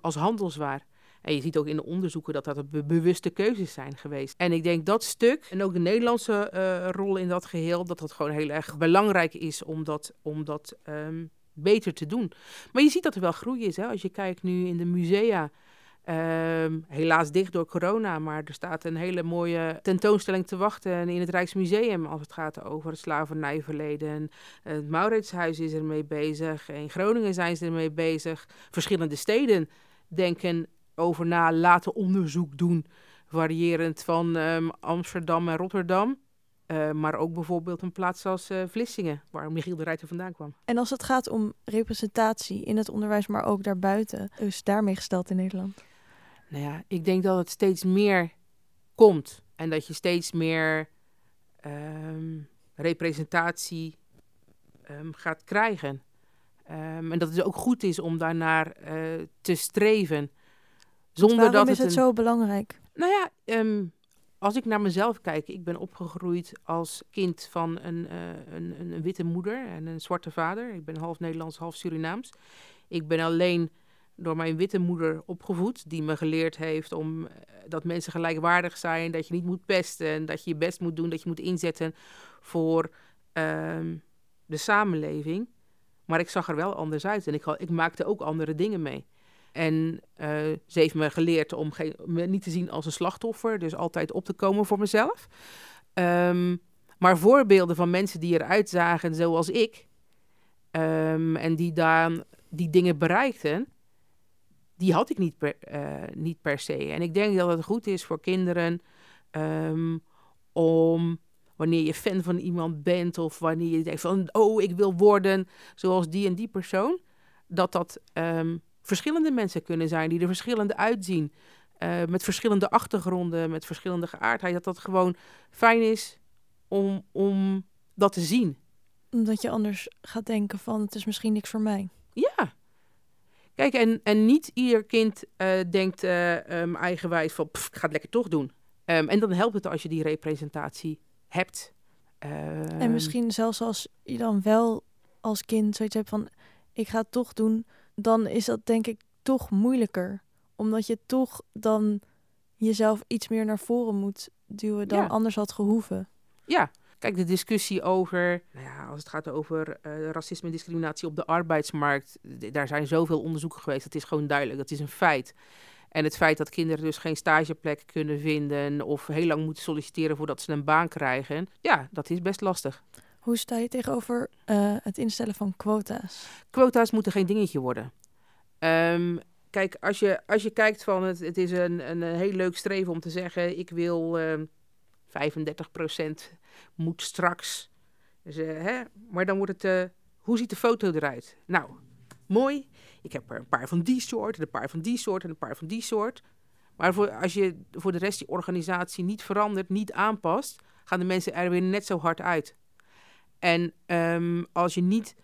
als handelswaar? En je ziet ook in de onderzoeken dat dat be bewuste keuzes zijn geweest. En ik denk dat stuk, en ook de Nederlandse uh, rol in dat geheel, dat dat gewoon heel erg belangrijk is om dat, om dat um, beter te doen. Maar je ziet dat er wel groei is. Hè? Als je kijkt nu in de musea. Um, helaas dicht door corona, maar er staat een hele mooie tentoonstelling te wachten in het Rijksmuseum als het gaat over het slavernijverleden. Het Mauritshuis is ermee bezig, in Groningen zijn ze ermee bezig. Verschillende steden denken over na, laten onderzoek doen, variërend van um, Amsterdam en Rotterdam. Uh, maar ook bijvoorbeeld een plaats als uh, Vlissingen, waar Michiel de Ruiter vandaan kwam. En als het gaat om representatie in het onderwijs, maar ook daarbuiten, is daarmee gesteld in Nederland? Nou ja, ik denk dat het steeds meer komt en dat je steeds meer um, representatie um, gaat krijgen. Um, en dat het ook goed is om daarnaar uh, te streven. Zonder Waarom dat is het, het een... zo belangrijk? Nou ja, um, als ik naar mezelf kijk, ik ben opgegroeid als kind van een, uh, een, een, witte moeder en een zwarte vader. Ik ben half Nederlands, half Surinaams. Ik ben alleen door mijn witte moeder opgevoed, die me geleerd heeft om uh, dat mensen gelijkwaardig zijn, dat je niet moet pesten, dat je je best moet doen, dat je moet inzetten voor uh, de samenleving. Maar ik zag er wel anders uit en ik, ik maakte ook andere dingen mee. En uh, ze heeft me geleerd om geen, niet te zien als een slachtoffer, dus altijd op te komen voor mezelf. Um, maar voorbeelden van mensen die eruit zagen zoals ik, um, en die dan die dingen bereikten, die had ik niet per, uh, niet per se. En ik denk dat het goed is voor kinderen um, om wanneer je fan van iemand bent of wanneer je denkt van, oh, ik wil worden zoals die en die persoon, dat dat ehm, verschillende mensen kunnen zijn die er verschillende uitzien, uh, met verschillende achtergronden, met verschillende geaardheid, dat dat gewoon fijn is om, om dat te zien. Omdat je anders gaat denken van, het is misschien niks voor mij. Ja. Kijk, en, en niet ieder kind uh, denkt uh, um, eigenwijs van, pff, ik ga het lekker toch doen. Um, en dan helpt het als je die representatie hebt. en ehm, misschien zelfs als je dan wel als kind zoiets hebt van, ik ga het toch doen, dan is dat denk ik toch moeilijker. Omdat je toch dan jezelf iets meer naar voren moet duwen dan anders had gehoeven. Ja, Kijk, de discussie over, nou ja, als het gaat over uh, racisme en discriminatie op de arbeidsmarkt, daar zijn zoveel onderzoeken geweest. Dat is gewoon duidelijk, dat is een feit. En het feit dat kinderen dus geen stageplek kunnen vinden of heel lang moeten solliciteren voordat ze een baan krijgen, ja, dat is best lastig. Hoe sta je tegenover uh, het instellen van quota's? Quota's moeten geen dingetje worden. Um, kijk, als je, als je kijkt van het, het is een, een heel leuk streven om te zeggen, ik wil uh, 35% moet straks. Dus, uh, hè? Maar dan wordt het, uh, hoe ziet de foto eruit? Nou, mooi. Ik heb er een paar van die soort, en een paar van die soort en een paar van die soort. Maar voor, als je voor de rest die organisatie niet verandert, niet aanpast, gaan de mensen er weer net zo hard uit. En um, als je niet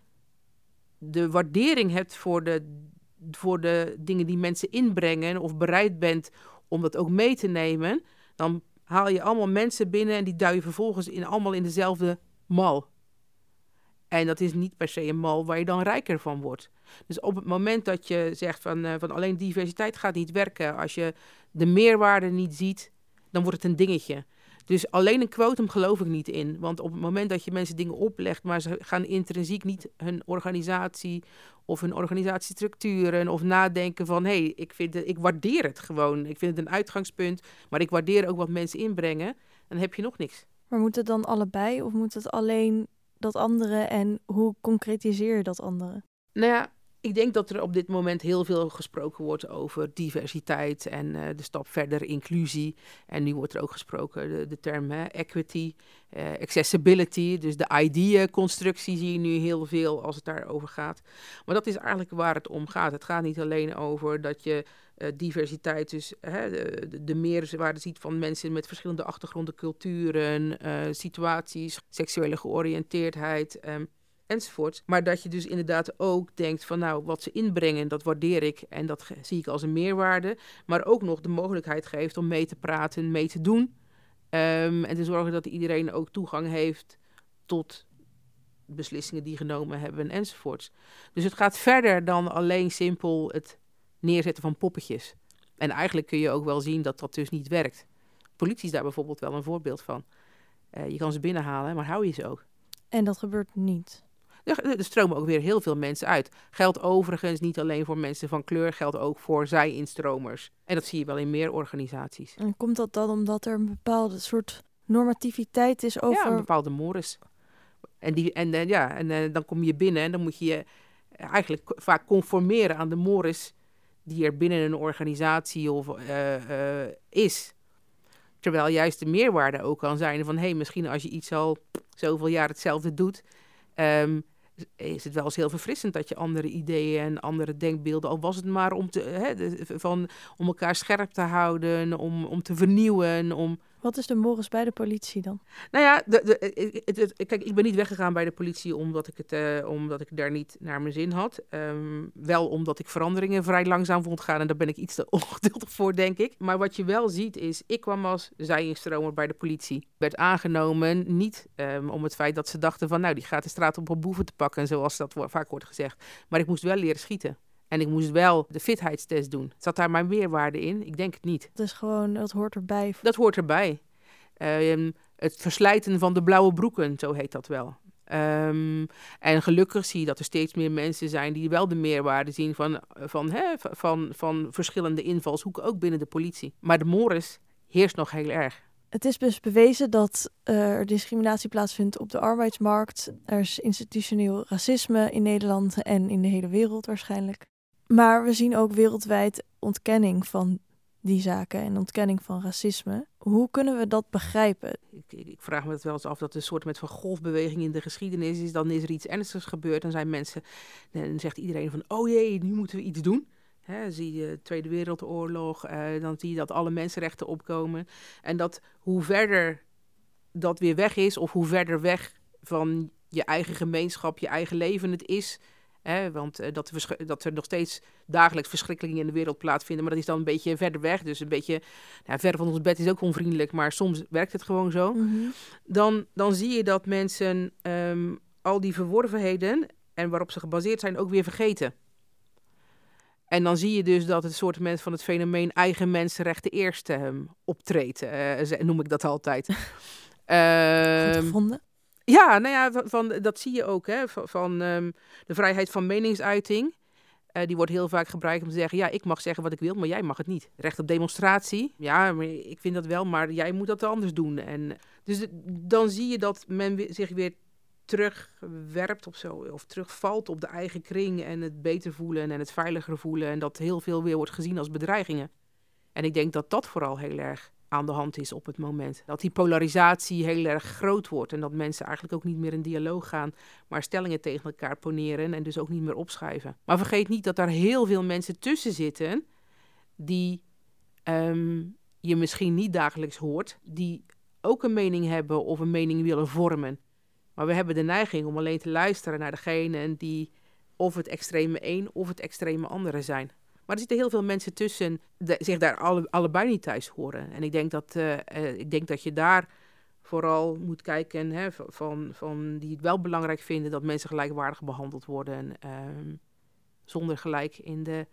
de waardering hebt voor de, voor de dingen die mensen inbrengen, of bereid bent om dat ook mee te nemen, dan haal je allemaal mensen binnen en die duw je vervolgens in, allemaal in dezelfde mal. En dat is niet per se een mal waar je dan rijker van wordt. Dus op het moment dat je zegt van, uh, van alleen diversiteit gaat niet werken, als je de meerwaarde niet ziet, dan wordt het een dingetje. Dus alleen een quotum geloof ik niet in. Want op het moment dat je mensen dingen oplegt, maar ze gaan intrinsiek niet hun organisatie of hun organisatiestructuren of nadenken van hé, hey, ik, vind ik waardeer het gewoon. Ik vind het een uitgangspunt, maar ik waardeer ook wat mensen inbrengen. Dan heb je nog niks. Maar moet het dan allebei of moet het alleen dat andere en hoe concretiseer je dat andere? Nou ja, ik denk dat er op dit moment heel veel gesproken wordt over diversiteit en uh, de stap verder inclusie. En nu wordt er ook gesproken de, de term hè, equity, uh, accessibility. Dus de ID-constructie zie je nu heel veel als het daarover gaat. Maar dat is eigenlijk waar het om gaat. Het gaat niet alleen over dat je uh, diversiteit, dus hè, de, de meerwaarde ziet van mensen met verschillende achtergronden, culturen, situaties, seksuele georiënteerdheid. Um, enzovoorts. Maar dat je dus inderdaad ook denkt van nou, wat ze inbrengen, dat waardeer ik en dat zie ik als een meerwaarde. Maar ook nog de mogelijkheid geeft om mee te praten, mee te doen. Um, en te zorgen dat iedereen ook toegang heeft tot beslissingen die genomen hebben enzovoorts. Dus het gaat verder dan alleen simpel het neerzetten van poppetjes. En eigenlijk kun je ook wel zien dat dat dus niet werkt. Politie is daar bijvoorbeeld wel een voorbeeld van. Uh, je kan ze binnenhalen, maar hou je ze ook. En dat gebeurt niet. Er, stromen ook weer heel veel mensen uit. Geldt overigens niet alleen voor mensen van kleur, geldt ook voor zij-instromers. En dat zie je wel in meer organisaties. En komt dat dan omdat er een bepaalde soort normativiteit is over... Ja, een bepaalde mores. En, die, en, uh, ja, en uh, dan kom je binnen en dan moet je je eigenlijk vaak conformeren aan de mores die er binnen een organisatie of, uh, is. Terwijl juist de meerwaarde ook kan zijn van... hé, hey, misschien als je iets al zoveel jaar hetzelfde doet... Um, is het wel eens heel verfrissend dat je andere ideeën en andere denkbeelden, al was het maar om, te, hè, van, om elkaar scherp te houden, om, om te vernieuwen, om wat is de morris bij de politie dan? Nou ja, de, de, kijk, ik ben niet weggegaan bij de politie omdat ik, het, uh, omdat ik daar niet naar mijn zin had. Um, wel omdat ik veranderingen vrij langzaam vond gaan en daar ben ik iets te ongeduldig voor, denk ik. Maar wat je wel ziet is, ik kwam als zijinstromer bij de politie. Werd aangenomen niet um, om het feit dat ze dachten van, nou, die gaat de straat op om boeven te pakken, zoals dat vaak wordt gezegd. Maar ik moest wel leren schieten. En ik moest wel de fitheidstest doen. Zat daar maar meerwaarde in? Ik denk het niet. Dat is gewoon, dat hoort erbij. Dat hoort erbij. Uh, het verslijten van de blauwe broeken, zo heet dat wel. Um, en gelukkig zie je dat er steeds meer mensen zijn die wel de meerwaarde zien van, van, hè, van, van verschillende invalshoeken, ook binnen de politie. Maar de mores heerst nog heel erg. Het is dus bewezen dat er discriminatie plaatsvindt op de arbeidsmarkt. Er is institutioneel racisme in Nederland en in de hele wereld waarschijnlijk. Maar we zien ook wereldwijd ontkenning van die zaken en ontkenning van racisme. Hoe kunnen we dat begrijpen? Ik, ik, vraag me het wel eens af dat een soort met van golfbeweging in de geschiedenis is. Dan is er iets ernstigs gebeurd. Dan zijn mensen, dan zegt iedereen van, oh jee, nu moeten we iets doen. Zie je Tweede Wereldoorlog, uh, dan zie je dat alle mensenrechten opkomen. En dat hoe verder dat weer weg is, of hoe verder weg van je eigen gemeenschap, je eigen leven het is. Hè, want uh, dat, dat, er nog steeds dagelijks verschrikkelingen in de wereld plaatsvinden. Maar dat is dan een beetje verder weg. Dus een beetje nou, ver van ons bed is ook onvriendelijk. Maar soms werkt het gewoon zo. Mm -hmm. dan, dan zie je dat mensen um, al die verworvenheden en waarop ze gebaseerd zijn ook weer vergeten. En dan zie je dus dat het soort van het fenomeen eigen mensenrechten eerst um, optreedt. Uh, noem ik dat altijd. Goed gevonden. Ja, nou ja, van, dat zie je ook. Hè, van, um, de vrijheid van meningsuiting. Uh, die wordt heel vaak gebruikt om te zeggen: ja, ik mag zeggen wat ik wil, maar jij mag het niet. Recht op demonstratie. Ja, ik vind dat wel, maar jij moet dat anders doen. En dus dan zie je dat men zich weer terugwerpt of zo, of terugvalt op de eigen kring en het beter voelen en het veiliger voelen. En dat heel veel weer wordt gezien als bedreigingen. En ik denk dat dat vooral heel erg aan de hand is op het moment. Dat die polarisatie heel erg groot wordt en dat mensen eigenlijk ook niet meer in dialoog gaan, maar stellingen tegen elkaar poneren en dus ook niet meer opschuiven. Maar vergeet niet dat daar heel veel mensen tussen zitten die um, je misschien niet dagelijks hoort, die ook een mening hebben of een mening willen vormen. Maar we hebben de neiging om alleen te luisteren naar degene die of het extreme een of het extreme andere zijn. Maar er zitten heel veel mensen tussen die zich daar alle, allebei niet thuis horen. En ik denk dat, uh, uh, ik denk dat je daar vooral moet kijken hè, van, van die het wel belangrijk vinden dat mensen gelijkwaardig behandeld worden. Um, zonder gelijk in de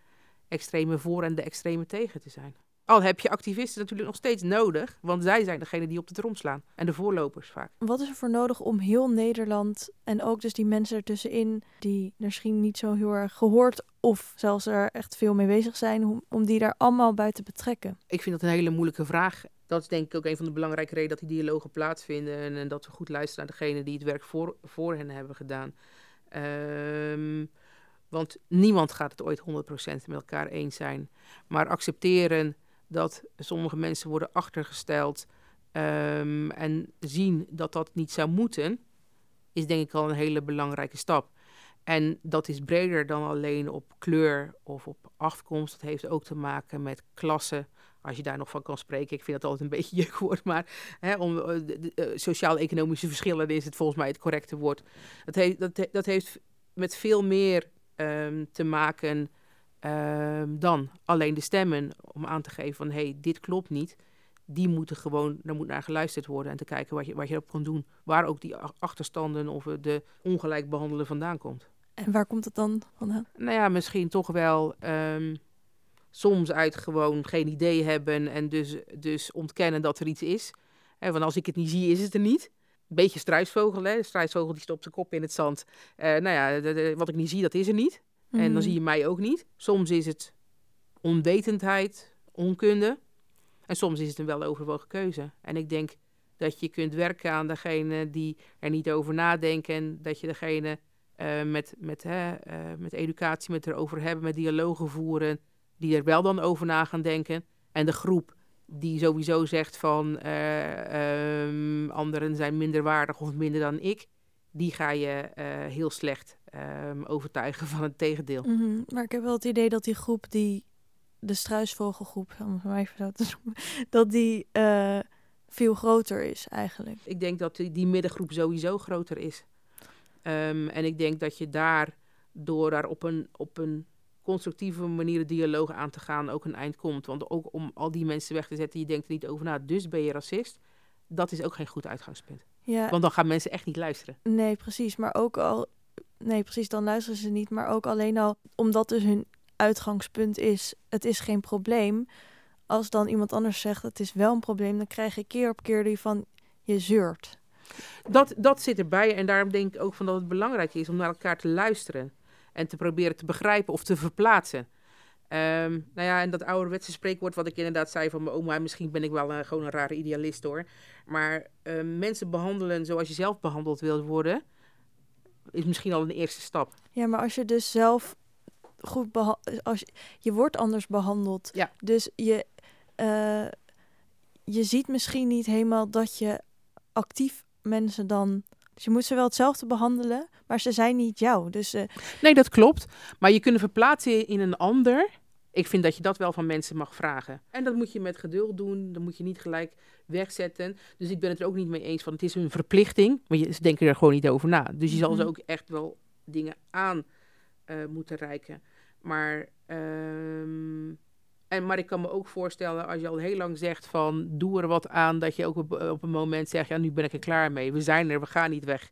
extreme voor en de extreme tegen te zijn. Al heb je activisten natuurlijk nog steeds nodig, want zij zijn degene die op de trom slaan. En de voorlopers vaak. Wat is er voor nodig om heel Nederland en ook dus die mensen ertussenin, die misschien niet zo heel erg gehoord of zelfs er echt veel mee bezig zijn, om, om die daar allemaal bij te betrekken? Ik vind dat een hele moeilijke vraag. Dat is denk ik ook een van de belangrijke redenen dat die dialogen platovinden. En, en dat we goed luisteren naar degene die het werk voor, voor hen hebben gedaan. Um, want niemand gaat het ooit 100% met elkaar eens zijn. Maar accepteren dat sommige mensen worden achtergesteld um, en zien dat dat niet zou moeten, is denk ik al een hele belangrijke stap. En dat is breder dan alleen op kleur of op afkomst. Dat heeft ook te maken met klasse, als je daar nog van kan spreken. Ik vind dat altijd een beetje jeukwoord, maar hè, om, uh, uh, sociaal-economische verschillen is het volgens mij het correcte woord. Dat, heeft, dat, heeft met veel meer um, te maken uh, dan alleen de stemmen om aan te geven van hé, hey, dit klopt niet. Die moeten gewoon, daar moet naar geluisterd worden en te kijken wat je, wat je erop kan doen. Waar ook die achterstanden of de ongelijk behandelen vandaan komt. En waar komt het dan vandaan? Nou ja, misschien toch wel um, soms uit gewoon geen idee hebben en dus, dus ontkennen dat er iets is. Want als ik het niet zie, is het er niet. Beetje struisvogel, hè. De struisvogel die stopt zijn kop in het zand. Uh, nou ja, de, de, wat ik niet zie, dat is er niet. En dan Mhm. zie je mij ook niet. Soms is het onwetendheid, onkunde. En soms is het een weloverwogen keuze. En ik denk dat je kunt werken aan degene die er niet over nadenken. Dat je degene uh, met, met, hè, uh, met educatie, met erover hebben, met dialogen voeren. Die er wel dan over na gaan denken. En de groep die sowieso zegt van uh, um, anderen zijn minder waardig of minder dan ik. Die ga je heel slecht um, overtuigen van het tegendeel. Mm -hmm. Maar ik heb wel het idee dat die groep die, de struisvogelgroep, om het maar even zo te noemen, dat die uh, veel groter is eigenlijk. Ik denk dat die, die middengroep sowieso groter is. Um, en ik denk dat je daar, door daar op een, op een constructieve manier de dialoog aan te gaan, ook een eind komt. Want ook om al die mensen weg te zetten, je denkt er niet over na, dus ben je racist. Dat is ook geen goed uitgangspunt. Ja. Want dan gaan mensen echt niet luisteren. Nee, precies. Maar ook al nee, precies, dan luisteren ze niet. Maar ook alleen al omdat dus hun uitgangspunt is, het is geen probleem. Als dan iemand anders zegt, het is wel een probleem, dan krijg je keer op keer die van, je zeurt. Dat, dat zit erbij en daarom denk ik ook van dat het belangrijk is om naar elkaar te luisteren. En te proberen te begrijpen of te verplaatsen. Um, nou ja, en dat ouderwetse spreekwoord wat ik inderdaad zei van mijn oma, misschien ben ik wel een, gewoon een rare idealist hoor. Maar um, mensen behandelen zoals je zelf behandeld wilt worden, is misschien al een eerste stap. Ja, maar als je dus zelf goed als je, je wordt anders behandeld. Ja. Dus je eh, je ziet misschien niet helemaal dat je actief mensen dan. Dus je moet ze wel hetzelfde behandelen, maar ze zijn niet jou. Dus uh, Nee, dat klopt. Maar je kunnen verplaatsen in een ander. Ik vind dat je dat wel van mensen mag vragen. En dat moet je met geduld doen. Dan moet je niet gelijk wegzetten. Dus ik ben het er ook niet mee eens van het is een verplichting. Maar je, ze denken er gewoon niet over na. Dus je zal ze Mhm. ook echt wel dingen aan eh, moeten reiken. Maar, ehm, en, maar ik kan me ook voorstellen als je al heel lang zegt van doe er wat aan. Dat je ook op, op een moment zegt ja nu ben ik er klaar mee. We zijn er, we gaan niet weg.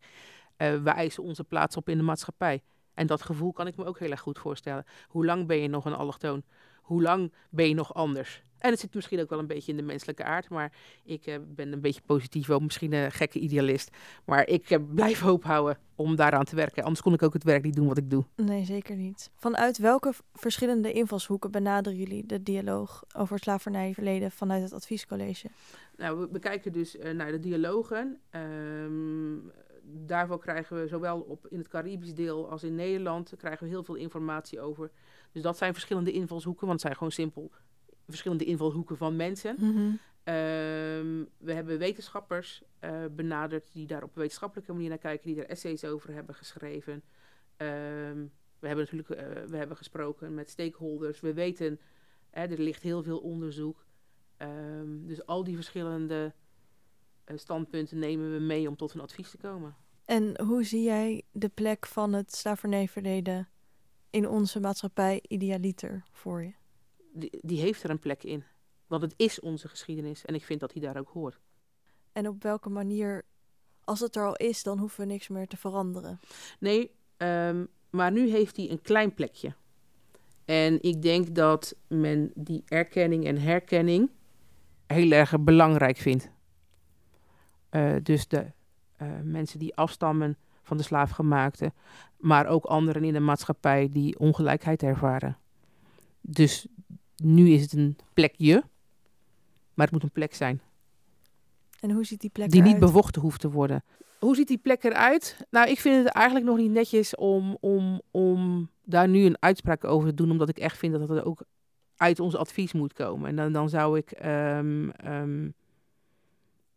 Eh, we eisen onze plaats op in de maatschappij. En dat gevoel kan ik me ook heel erg goed voorstellen. Hoe lang ben je nog een allochtoon? Hoe lang ben je nog anders? En het zit misschien ook wel een beetje in de menselijke aard, maar ik eh, ben een beetje positief, wel misschien een gekke idealist. Maar ik eh, blijf hoop houden om daaraan te werken. Anders kon ik ook het werk niet doen wat ik doe. nee, zeker niet. Vanuit welke verschillende invalshoeken benaderen jullie de dialoog over het slavernijverleden vanuit het adviescollege? Nou, we bekijken dus eh, naar de dialogen. Ehm, daarvoor krijgen we zowel op, in het Caribisch deel als in Nederland krijgen we heel veel informatie over. Dus dat zijn verschillende invalshoeken, want het zijn gewoon simpel verschillende invalshoeken van mensen. Ehm, we hebben wetenschappers eh, benaderd die daar op een wetenschappelijke manier naar kijken, die er essays over hebben geschreven. Ehm, we hebben natuurlijk eh, we hebben gesproken met stakeholders. We weten, hè, er ligt heel veel onderzoek. Ehm, dus al die verschillende standpunten nemen we mee om tot een advies te komen. En hoe zie jij de plek van het slavernijverleden in onze maatschappij idealiter voor je? Die, die heeft er een plek in. Want het is onze geschiedenis en ik vind dat die daar ook hoort. En op welke manier, als het er al is, dan hoeven we niks meer te veranderen. Nee, ehm, maar nu heeft hij een klein plekje. En ik denk dat men die erkenning en herkenning heel erg belangrijk vindt. Eh, dus de eh, mensen die afstammen van de slaafgemaakte, maar ook anderen in de maatschappij die ongelijkheid ervaren. Dus nu is het een plekje, maar het moet een plek zijn En hoe ziet die plek die niet bevochten hoeft te worden. Hoe ziet die plek eruit? Nou, ik vind het eigenlijk nog niet netjes om, om, om daar nu een uitspraak over te doen, omdat ik echt vind dat het ook uit ons advies moet komen. En dan, dan zou ik ehm, ehm,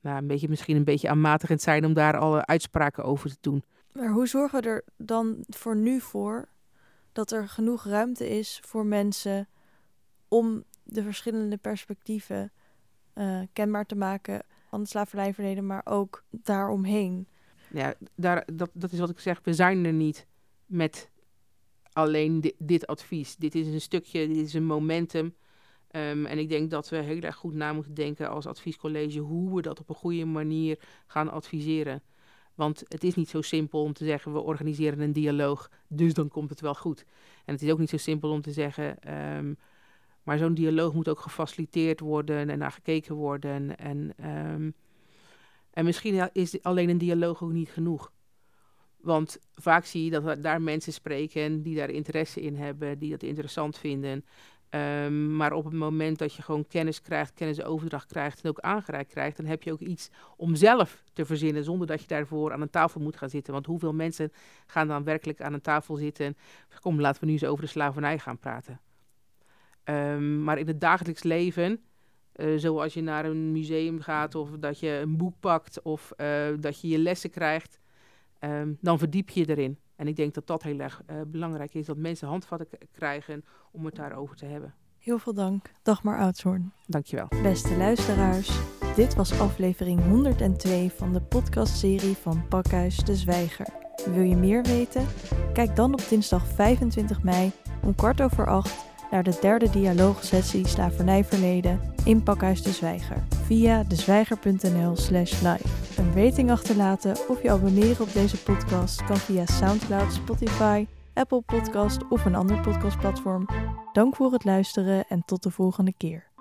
nou, een beetje, misschien een beetje aanmatigend zijn om daar alle uitspraken over te doen. Maar hoe zorgen we er dan voor nu voor dat er genoeg ruimte is voor mensen om de verschillende perspectieven eh, kenbaar te maken van het slavernijverleden, maar ook daaromheen? Ja, daar, dat, dat is wat ik zeg. We zijn er niet met alleen di- dit advies. Dit is een stukje, dit is een momentum. Ehm, en ik denk dat we heel erg goed na moeten denken als adviescollege hoe we dat op een goede manier gaan adviseren. Want het is niet zo simpel om te zeggen we organiseren een dialoog, dus dan komt het wel goed. En het is ook niet zo simpel om te zeggen, ehm, maar zo'n dialoog moet ook gefaciliteerd worden en naar gekeken worden. En, ehm, en misschien is alleen een dialoog ook niet genoeg. Want vaak zie je dat daar mensen spreken die daar interesse in hebben, die dat interessant vinden. Ehm, maar op het moment dat je gewoon kennis krijgt, kennisoverdracht krijgt en ook aangereikt krijgt, dan heb je ook iets om zelf te verzinnen zonder dat je daarvoor aan een tafel moet gaan zitten. Want hoeveel mensen gaan dan werkelijk aan een tafel zitten en kom, laten we nu eens over de slavernij gaan praten. Ehm, maar in het dagelijks leven, eh, zoals je naar een museum gaat of dat je een boek pakt of eh, dat je je lessen krijgt, ehm, dan verdiep je erin. En ik denk dat dat heel erg eh, belangrijk is, dat mensen handvatten krijgen om het daarover te hebben. Heel veel dank, Dagmar Oudshoorn. Dankjewel. Beste luisteraars, dit was aflevering 102 van de podcastserie van Pakhuis de Zwijger. Wil je meer weten? Kijk dan op dinsdag 25 mei om kwart over acht naar de derde dialoogsessie Slavernijverleden in Pakhuis de Zwijger via dezwijger.nl slash live. Een rating achterlaten of je abonneren op deze podcast kan via Soundcloud, Spotify, Apple Podcast of een ander podcastplatform. Dank voor het luisteren en tot de volgende keer.